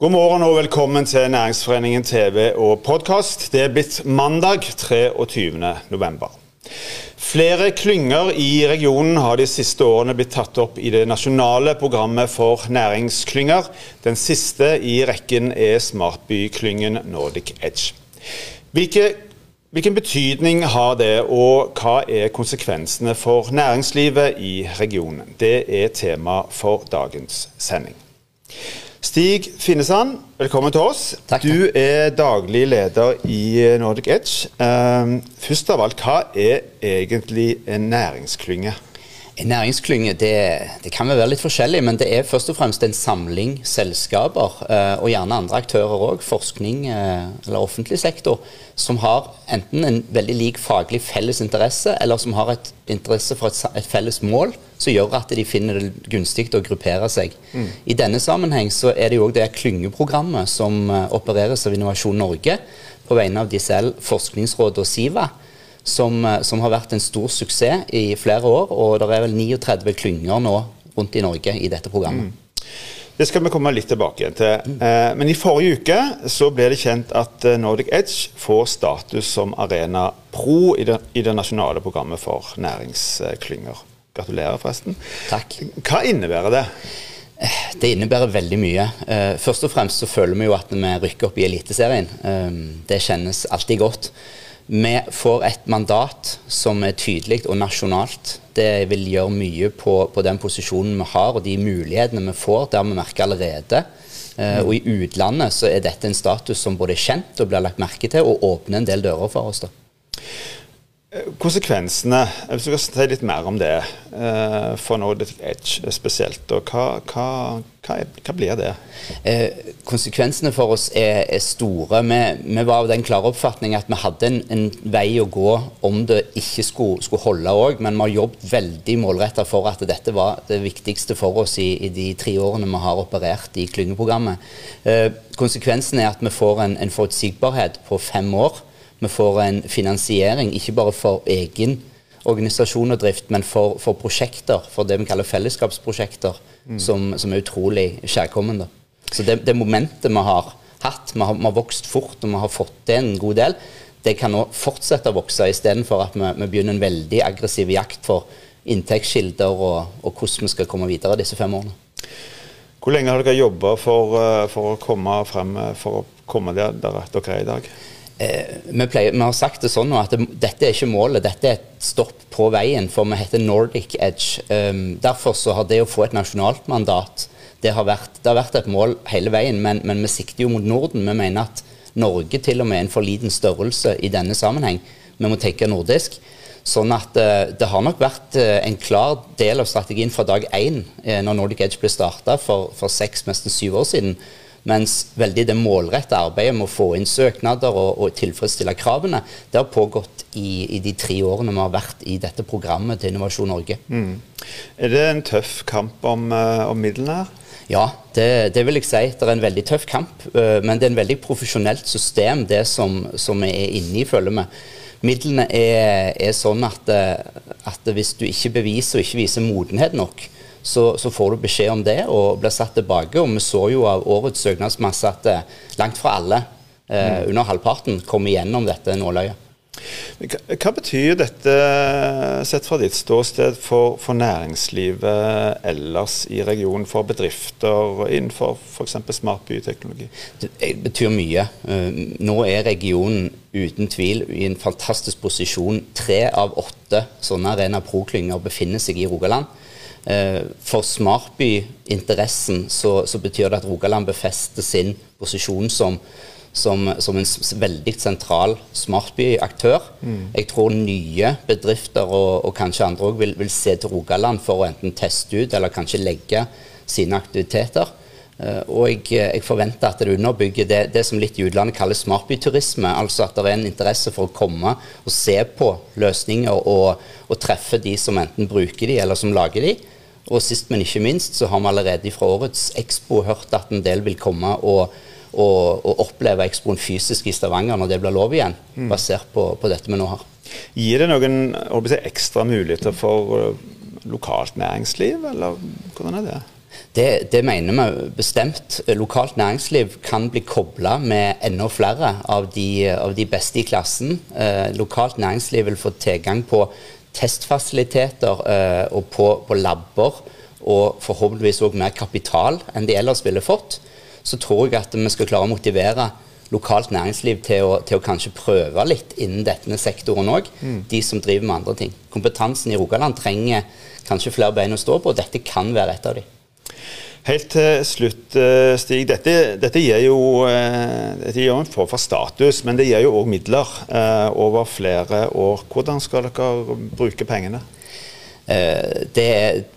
God morgen og velkommen til Næringsforeningen TV og podkast. Det er blitt mandag 23. november. Flere klynger i regionen har de siste årene blitt tatt opp i det nasjonale programmet for næringsklynger. Den siste i rekken er smartbyklyngen Nordic Edge. Hvilke, hvilken betydning har det, og hva er konsekvensene for næringslivet i regionen? Det er tema for dagens sending. Stig Finnesand, velkommen til oss. Takk. Du er daglig leder i Nordic Edge. Um, først av alt, hva er egentlig en næringsklynge? En næringsklynge det, det, kan være litt forskjellig, men det er først og fremst en samling selskaper, eh, og gjerne andre aktører òg, forskning eh, eller offentlig sektor, som har enten en veldig lik faglig felles interesse, eller som har et interesse for et, et felles mål, som gjør at de finner det gunstig å gruppere seg. Mm. I denne sammenheng så er det jo òg det klyngeprogrammet som eh, opereres av Innovasjon Norge på vegne av DCL, Forskningsrådet og SIVA som, eh, som, har vært en stor suksess i flere år. Og det er vel 39 klynger nå rundt i Norge i dette programmet. Mm. Det skal vi komme litt tilbake igjen til. Mm. Eh, men i forrige uke så ble det kjent at eh, Nordic Edge får status som Arena Pro i det, i det nasjonale programmet for næringsklynger. Gratulerer, forresten. Takk. Hva innebærer det? Det innebærer veldig mye. Først og fremst så føler vi jo at vi rykker opp i Eliteserien. Det kjennes alltid godt. Vi får et mandat som er tydelig og nasjonalt. Det vil gjøre mye på, på den posisjonen vi har og de mulighetene vi får. Det har vi merket allerede. Uh, og i utlandet så er dette en status som både er kjent og blir lagt merke til, og åpner en del dører for oss. da. Konsekvensene, hvis du kan si litt mer om det, eh, for Nordic Edge spesielt. og Hva, hva, hva, hva blir det? Eh, konsekvensene for oss er, er store. Vi, vi, var av den klare oppfatning at vi hadde en, en, vei å gå om det ikke skulle, skulle holde òg, men vi har jobbet veldig målretta for at dette var det viktigste for oss i, i de tre årene vi har operert i klyngeprogrammet. Eh, konsekvensen er at vi får en, en forutsigbarhet på fem år vi får en finansiering ikke bare for egen organisasjon og drift, men for, for prosjekter, for det vi kaller fellesskapsprosjekter, mm. som, som, er utrolig kjærkommen. Så det, det, momentet vi har hatt, vi har, vi har, vokst fort og vi har fått til en god del, det kan nå fortsette å vokse, istedenfor at vi, vi begynner en veldig aggressiv jakt for inntektskilder og, og, hvordan vi skal komme videre disse fem årene. Hvor lenge har dere jobba for, eh, for, å komme frem for å komme der, der dere er i dag? Eh, vi, pleier, vi, har sagt det sånn at det, dette er ikke målet, dette er et stopp på veien. For vi heter Nordic Edge. Um, derfor så har det å få et nasjonalt mandat det har vært, det har vært et mål hele veien, men, men, vi sikter jo mot Norden. Vi mener at Norge til og med er en for liten størrelse i denne sammenheng. Vi må tenke nordisk. Sånn at uh, det har nok vært uh, en klar del av strategien fra dag én uh, når Nordic Edge ble starta for, for seks, nesten syv år siden mens veldig det målrette arbeidet med å få inn søknader og, og tilfredsstille kravene, det har pågått i, i, de tre årene vi har vært i dette programmet til Innovasjon Norge. Mm. Er det en tøff kamp om, uh, om midlene her? Ja, det, det, vil jeg si. Det er en veldig tøff kamp. Uh, men det er en veldig profesjonelt system, det som, som vi er inne i, føler vi. Midlene er, er sånn at, uh, at, hvis du ikke beviser og ikke viser modenhet nok, så, så, får du beskjed om det og blir satt tilbake. Og vi så jo av årets søknadsmasse at eh, langt fra alle, eh, mm. under halvparten, kom igjennom dette nåløyet. Hva betyr dette, sett fra ditt ståsted, for, for, næringslivet ellers i regionen? For bedrifter innenfor f.eks. smart byteknologi? Det betyr mye. Eh, nå er regionen uten tvil i en fantastisk posisjon. Tre av åtte sånne Arena Pro-klynger befinner seg i Rogaland. Eh, for smartbyinteressen så, så, betyr det at Rogaland befester sin posisjon som, som, som en veldig sentral smartbyaktør. Mm. Jeg tror nye bedrifter og, og kanskje andre òg vil, vil, se til Rogaland for å enten teste ut eller kanskje legge sine aktiviteter. Uh, og jeg, jeg, forventer at det underbygger det, det, som litt i utlandet kalles smartbyturisme. Altså at det er en interesse for å komme og se på løsninger og, og treffe de som enten bruker de eller som lager de. Og sist, men ikke minst, så har vi allerede fra årets Expo hørt at en del vil komme og, og, og oppleve Expoen fysisk i Stavanger når det blir lov igjen, mm. basert på, på, dette vi nå har. Gir det noen si, ekstra muligheter for uh, lokalt næringsliv, eller hvordan er det? Det, det, mener vi bestemt. Lokalt næringsliv kan bli kobla med enda flere av de, av de beste i klassen. Eh, lokalt næringsliv vil få tilgang på testfasiliteter eh, og på, på labber, og forhåpentligvis òg mer kapital enn de ellers ville fått. Så tror jeg at vi skal klare å motivere lokalt næringsliv til å, til å kanskje prøve litt innen denne sektoren òg. Mm. De som driver med andre ting. Kompetansen i Rogaland trenger kanskje flere bein å stå på, og dette kan være et av dem. Helt til slutt, eh, Stig. Dette, dette gir jo eh, dette gir en form for status, men det gir jo òg midler eh, over flere år. Hvordan skal dere bruke pengene? Eh, det,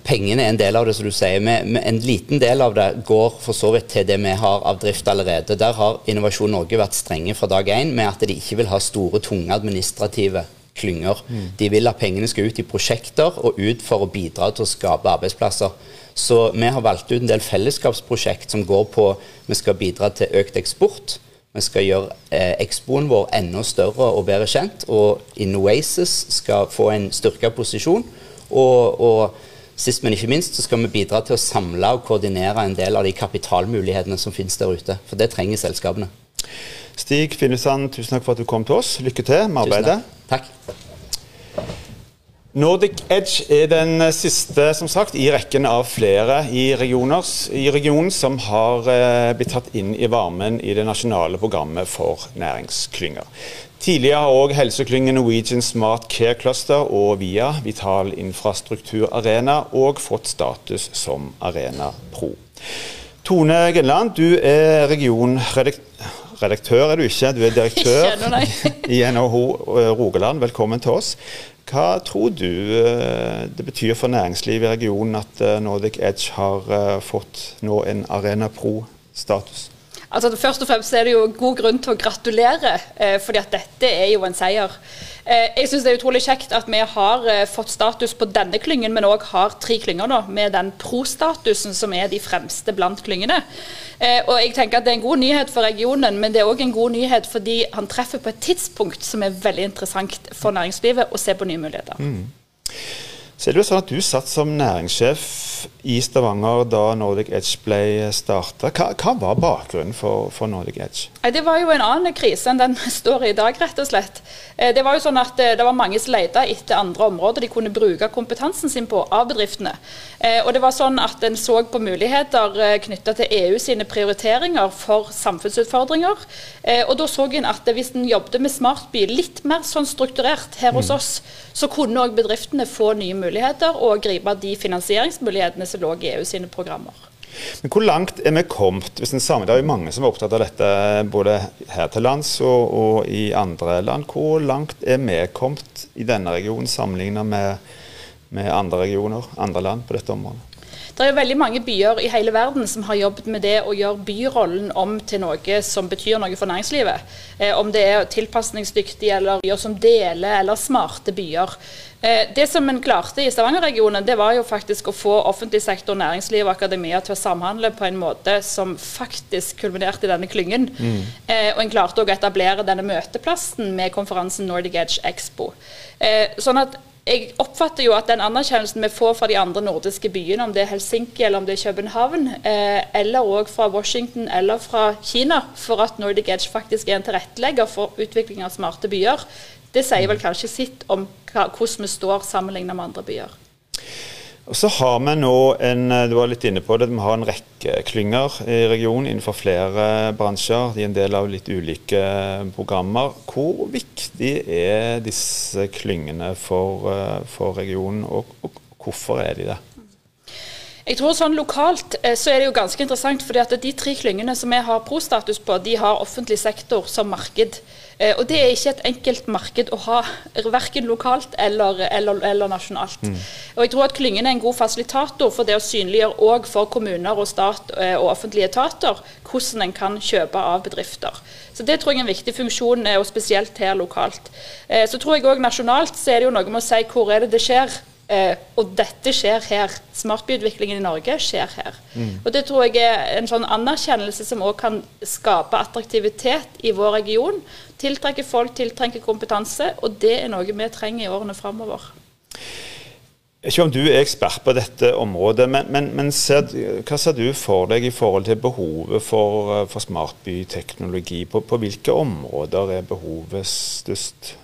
pengene er en del av det, som du sier. Men en liten del av det går for så vidt til det vi har av drift allerede. Der har Innovasjon Norge vært strenge fra dag én med at de ikke vil ha store, tunge administrative klynger. Mm. De vil at pengene skal ut i prosjekter og ut for å bidra til å skape arbeidsplasser. Så vi har valgt ut en del fellesskapsprosjekt som går på vi skal bidra til økt eksport. Vi skal gjøre eh, Expoen vår enda større og bedre kjent. Og Innoasis skal få en styrka posisjon. Og, og, sist, men ikke minst, så skal vi bidra til å samle og koordinere en del av de kapitalmulighetene som finnes der ute. For det trenger selskapene. Stig Finnesand, tusen takk for at du kom til oss. Lykke til med arbeidet. Takk. Nordic Edge er den siste som sagt, i rekken av flere i, i regionen som har eh, blitt tatt inn i varmen i det nasjonale programmet for næringsklynger. Tidligere har òg helseklyngen Norwegian Smart Care Cluster og VIA, Vital Infrastruktur Arena, òg fått status som Arena Pro. Tone Genland, du er regionredaktør redaktør er du ikke, du er direktør i NHO eh, Rogaland. Velkommen til oss. Hva tror du eh, det betyr for næringslivet i regionen at eh, Nordic Edge har fått nå en Arena Pro-status? Altså, først og fremst er det jo god grunn til å gratulere, eh, fordi at dette er jo en seier. Eh, jeg synes det er utrolig kjekt at vi har eh, fått status på denne klyngen, men òg har tre klynger nå, med den pro-statusen som er de fremste blant klyngene. Eh, og jeg tenker at Det er en god nyhet for regionen, men det er òg en god nyhet fordi han treffer på et tidspunkt som er veldig interessant for næringslivet å se på nye muligheter. Mm. Så er det jo sånn at Du satt som næringssjef i Stavanger da Nordic Edge ble starta. Hva, hva, var bakgrunnen for, for, Nordic Edge? Det var jo en annen krise enn den står i i dag, rett og slett. Eh, det var jo sånn at eh, det var mange som lette etter andre områder de kunne bruke kompetansen sin på av bedriftene. Eh, og det var sånn at En så på muligheter knytta til EU sine prioriteringer for samfunnsutfordringer. Og Da så en at hvis en jobbet med smartby litt mer sånn strukturert her hos mm. oss, så kunne òg bedriftene få nye muligheter og gripe de finansieringsmulighetene som lå i EU sine programmer. Men Hvor langt er vi kommet? hvis en Det er jo mange som er opptatt av dette, både her til lands og, og i andre land. Hvor langt er vi kommet i denne regionen sammenlignet med, med andre regioner, andre land på dette området? Det er veldig mange byer i hele verden som har jobbet med det å gjøre byrollen om til noe som betyr noe for næringslivet. Eh, om det er tilpasningsdyktige eller byer som deler, eller smarte byer. Eh, det som en klarte i Stavanger-regionen, det var jo faktisk å få offentlig sektor, næringsliv og akademia til å samhandle på en måte som faktisk kulminerte i denne klyngen. Mm. Eh, og en klarte òg å etablere denne møteplassen med konferansen Nordic Edge Expo. Eh, sånn at jeg oppfatter jo at den anerkjennelsen vi får fra de andre nordiske byene, om det er Helsinki eller om det er København, eh, eller òg fra Washington eller fra Kina, for at Nordic Edge faktisk er en tilrettelegger for utvikling av smarte byer, det sier vel kanskje sitt om hva, hvordan vi står sammenlignet med andre byer. Og så har vi nå en eh, du var litt inne på det, vi har en rekke klynger i regionen innenfor flere bransjer. De er en del av litt ulike programmer. Hvor viktig er disse klyngene for, eh, for regionen, og, og hvorfor er de det? Jeg tror sånn Lokalt eh, så er det jo ganske interessant, fordi at de tre klyngene som vi har pro-status på, de har offentlig sektor som marked. Eh, og Det er ikke et enkelt marked å ha, verken lokalt eller, eller, eller nasjonalt. Mm. Og jeg tror at Klyngen er en god fasilitator for det å synliggjøre òg for kommuner og stat eh, og offentlige etater hvordan en kan kjøpe av bedrifter. Så Det tror jeg er en viktig funksjon, eh, og spesielt her lokalt. Så tror jeg òg nasjonalt så er det jo noe med å si hvor er det det skjer. Eh, og dette skjer her. Smartbyutviklingen i Norge skjer her. Mm. Og Det tror jeg er en sånn anerkjennelse som òg kan skape attraktivitet i vår region. Tiltrekke folk, tiltrekke kompetanse. Og det er noe vi trenger i årene framover. ikke om du er ekspert på dette området, men, men, men ser, hva ser du for deg i forhold til behovet for, eh, for smartbyteknologi? På, på hvilke områder er behovet størst?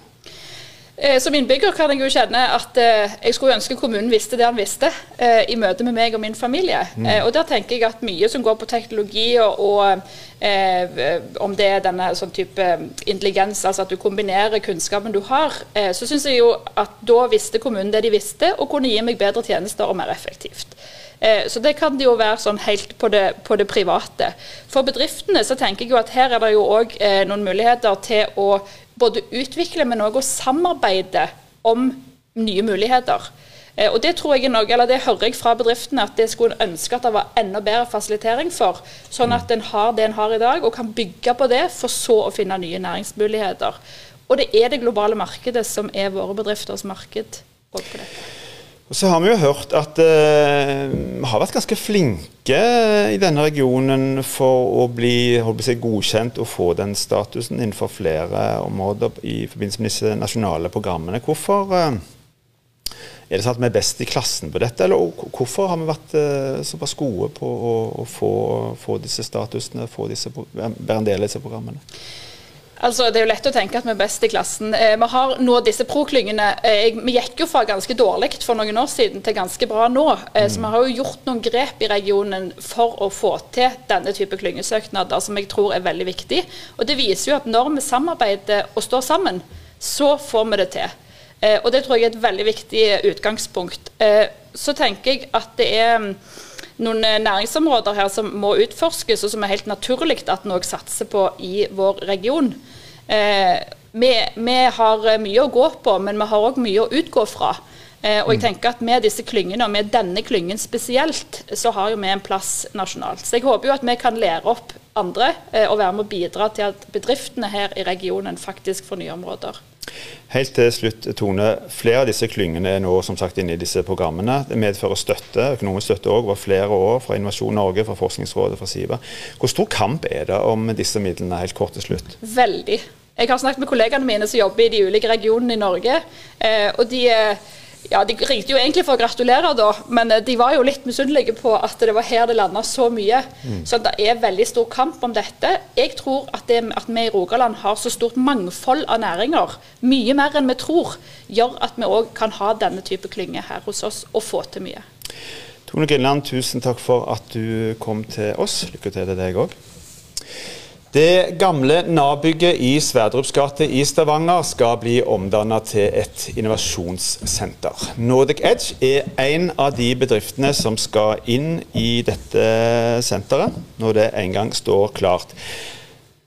Eh, som innbygger kan jeg jo kjenne at eh, jeg skulle ønske kommunen visste det han visste eh, i møte med meg og min familie. Mm. Og der tenker jeg at mye som går på teknologi og, og eh, om det er denne sånn type intelligens, altså at du kombinerer kunnskapen du har, så syns jeg jo at da visste kommunen det de visste, og kunne gi meg bedre tjenester og mer effektivt. Så det kan det jo være sånn helt på det, på det, private. For bedriftene så tenker jeg jo at her er det jo òg noen muligheter til å både utvikle, men òg å samarbeide om nye muligheter. Eh, og Det tror jeg er noe, eller det hører jeg fra bedriftene at det skulle ønske at det var enda bedre fasilitering for. Sånn at en har det en har i dag, og kan bygge på det, for så å finne nye næringsmuligheter. Og det er det globale markedet som er våre bedrifters marked. på dette. Og så har vi jo hørt at eh, vi har vært ganske flinke i denne regionen for å bli si, godkjent og få den statusen innenfor flere områder i forbindelse med disse nasjonale programmene. Hvorfor eh, er det sånn at vi er best i klassen på dette, eller hvorfor har vi vært eh, såpass gode på å, å få, få, disse statusene, få disse, være en del av disse programmene? Altså, Det er jo lett å tenke at vi er best i klassen. Eh, vi har nå disse pro-klyngene. Eh, vi gikk jo fra ganske dårlig for noen år siden til ganske bra nå. Eh, mm. Så vi har jo gjort noen grep i regionen for å få til denne type klyngesøknader, som jeg tror er veldig viktig. Og Det viser jo at når vi samarbeider og står sammen, så får vi det til. Eh, og Det tror jeg er et veldig viktig utgangspunkt. Eh, så tenker jeg at det er mm, noen eh, næringsområder her som må utforskes, og som er helt naturlig at noe satser på i vår region. Eh, vi, vi, har mye å gå på, men vi har òg mye å utgå fra. Eh, og jeg mm. tenker at Med disse klyngene, og med denne klyngen spesielt, så har jo vi en plass nasjonalt. Så jeg håper jo at vi kan lære opp andre eh, og være med å bidra til at bedriftene her i regionen faktisk får nye områder. Helt til slutt, Tone. Flere av disse klyngene er nå som sagt inne i disse programmene. Det medfører støtte, økonomisk støtte òg, over flere år fra Innovasjon Norge, fra Forskningsrådet, fra SIVA. Hvor stor kamp er det om disse midlene, helt kort til slutt? Veldig. Jeg har snakket med kollegaene mine som jobber i de ulike regionene i Norge. Eh, og de er ja, De ringte jo egentlig for å gratulere, da, men eh, de var jo litt misunnelige på at det var her det landa så mye. Mm. Så det er veldig stor kamp om dette. Jeg tror at, det, at vi i Rogaland har så stort mangfold av næringer, mye mer enn vi tror, gjør at vi òg kan ha denne type klynge her hos oss og få til mye. Tone Grinland, tusen takk for at du kom til oss. Lykke til til deg òg. Det gamle Nav-bygget i Sverdrups gate i Stavanger skal bli omdannet til et innovasjonssenter. Nordic Edge er en av de bedriftene som skal inn i dette senteret, når det en gang står klart.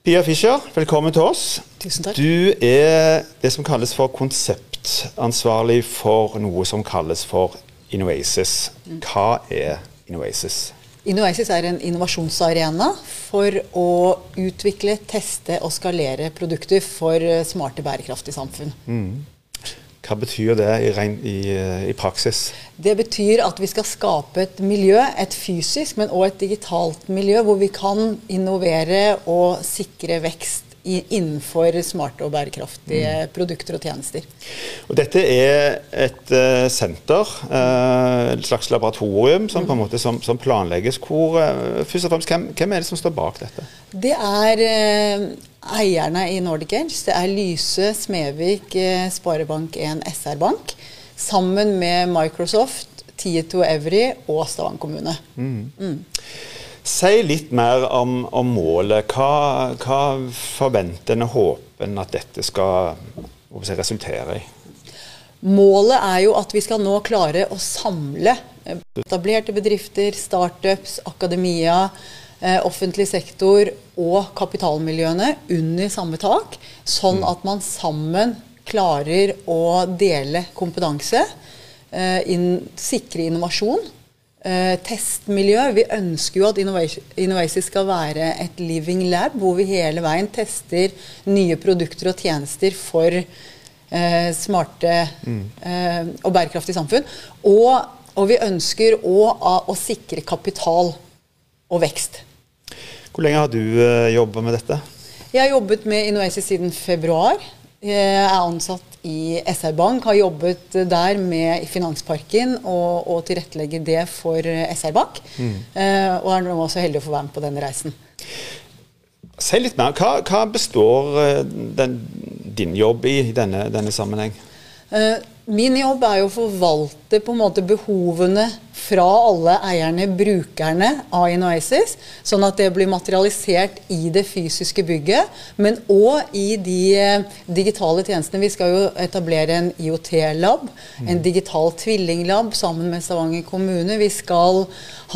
Pia Fischer, velkommen til oss. Tusen takk. Du er det som kalles for konseptansvarlig for noe som kalles for Innoasis. Hva er Innoasis? Innoasis er en innovasjonsarena for å utvikle, teste og skalere produkter for smarte, bærekraftige samfunn. Mm. Hva betyr det i, i, i, praksis? Det betyr at vi skal skape et miljø, et fysisk, men også et digitalt miljø, hvor vi kan innovere og sikre vekst innenfor smarte og bærekraftige mm. produkter og tjenester. Og dette er et uh, senter, uh, et slags laboratorium som, mm. måte, som, som planlegges. Hvor, uh, først og fremst, hvem, hvem, er det som står bak dette? Det er eierne i Nordic Edge. Det er Lyse, Smevik, Sparebank1 SR-Bank. Sammen med Microsoft, Tieto Evry og Stavanger kommune. Mm. Mm. Si litt mer om, om målet. Hva, hva forventer en og håper en at dette skal resultere i? Målet er jo at vi skal nå klare å samle etablerte bedrifter, startups, akademia, eh, offentlig sektor og kapitalmiljøene under samme tak. Sånn mm. at man sammen klarer å dele kompetanse, eh, sikre innovasjon Uh, testmiljø. Vi ønsker jo at Innovacy skal være et living lab, hvor vi hele veien tester nye produkter og tjenester for eh, smarte mm. eh, og bærekraftige samfunn. Og, og vi ønsker òg å sikre kapital og vekst. Hvor lenge har du uh, jobba med dette? Jeg har jobbet med Innovacy siden februar. Jeg er ansatt i SR Bank har jobbet der med Finansparken og, og tilrettelegge det for SR Bank. Mm. Eh, og er nå også heldig å få være med på denne reisen. Si litt mer. Hva, hva består eh, den, din jobb i denne, denne sammenheng? Eh, Min jobb er jo å forvalte på en måte behovene fra alle eierne, brukerne av Inoasis, sånn at det blir materialisert i det fysiske bygget, men òg i de eh, digitale tjenestene. Vi skal jo etablere en IOT-lab, en mm. digital tvillinglab sammen med Stavanger kommune. Vi skal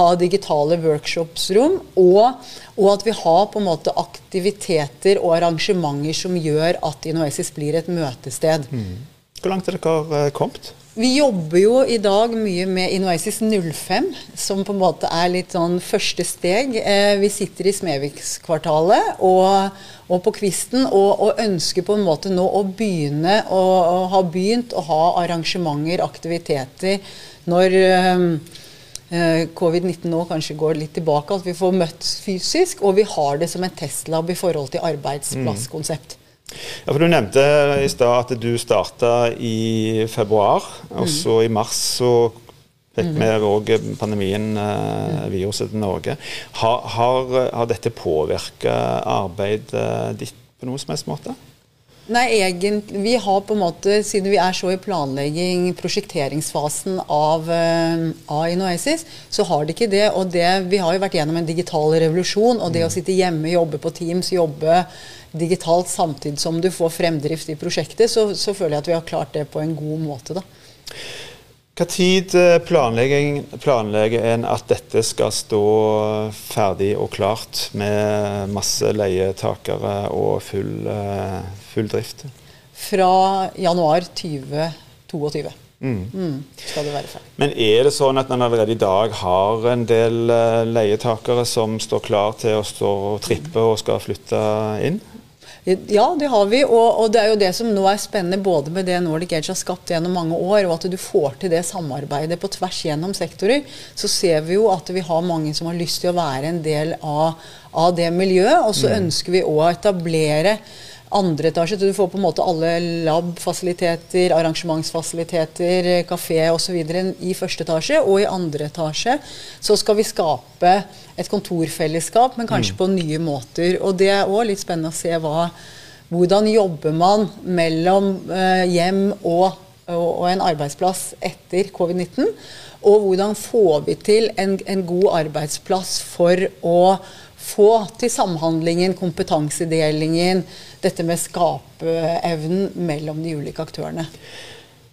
ha digitale workshopsrom, og, og at vi har på en måte aktiviteter og arrangementer som gjør at Inoasis blir et møtested. Mm. Hvor langt er dere eh, kommet? Vi jobber jo i dag mye med Innoasis 05, som på en måte er litt sånn første steg. Eh, vi sitter i Smevikskvartalet og, og på Kvisten og, og, ønsker på en måte nå å begynne å, å ha begynt å ha arrangementer, aktiviteter, når eh, eh covid-19 nå kanskje går litt tilbake, at vi får møtt fysisk, og vi har det som en testlab i forhold til arbeidsplasskonsept. Mm. Ja, for Du nevnte i stad at du starta i februar, og så i mars så fikk vi òg pandemien, eh, viruset til Norge. Har, har, har dette påvirka arbeidet ditt på noe som helst måte? Nei, egentlig, vi har på en måte, Siden vi er så i planlegging, prosjekteringsfasen av, uh, av Inoasis, så har det ikke det. Og det, vi har jo vært gjennom en digital revolusjon. Og det å sitte hjemme, jobbe på Teams, jobbe digitalt samtidig som du får fremdrift i prosjektet, så, så føler jeg at vi har klart det på en god måte. da. Hva tid eh, planlegger en at dette skal stå ferdig og klart med masse leietakere og full, eh, full drift? Fra januar 2022. Mm. Mm, skal det være ferdig. Men er det sånn at man allerede i dag har en del eh, leietakere som står klar til å stå og trippe og skal flytte inn? Ja, det har vi. Og, og, det er jo det som nå er spennende både med det Nordic Edge har skapt gjennom mange år, og at du får til det samarbeidet på tvers gjennom sektorer. Så ser vi jo at vi har mange som har lyst til å være en del av, av det miljøet. Og så mm. ønsker vi òg å etablere andre etasje. Så du får på en måte alle lab-fasiliteter, arrangementsfasiliteter, kafé osv. i første etasje. Og i andre etasje så skal vi skape et kontorfellesskap, men kanskje mm. på nye måter. Og det er òg litt spennende å se hva, hvordan jobber man mellom eh, hjem og, og, og, en arbeidsplass etter covid-19. Og hvordan får vi til en, en god arbeidsplass for å få til samhandlingen, kompetansedelingen, dette med skapeevnen mellom de ulike aktørene.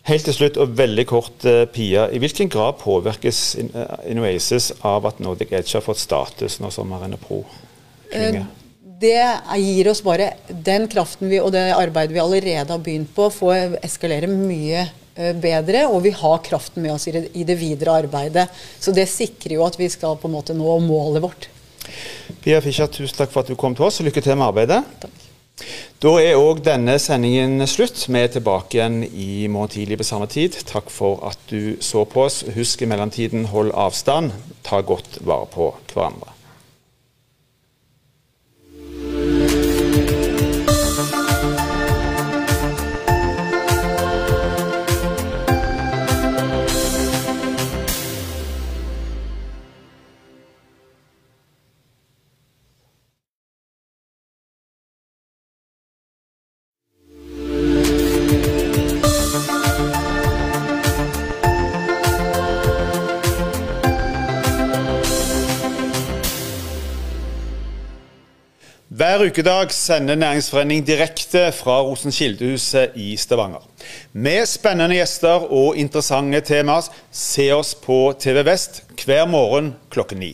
Helt til slutt, og veldig kort, eh, Pia. I hvilken grad påvirkes Inoasis av at Nordic Edge har fått status nå som Arena Pro-klynge? Eh, det gir oss bare den kraften vi, og det arbeidet vi allerede har begynt på, får eskalere mye eh, bedre, og vi har kraften med oss i det, i det videre arbeidet. Så det sikrer jo at vi skal på en måte nå målet vårt. Pia Fischer, tusen takk for at du kom til oss, og lykke til med arbeidet. Takk. Da er òg denne sendingen slutt. Vi er tilbake igjen i morgen tidlig på samme tid. Takk for at du så på oss. Husk i mellomtiden, hold avstand. Ta godt vare på hverandre. Hver ukedag sender Næringsforening direkte fra Rosenkildehuset i Stavanger. Med spennende gjester og interessante temaer. Se oss på TV Vest hver morgen klokken ni.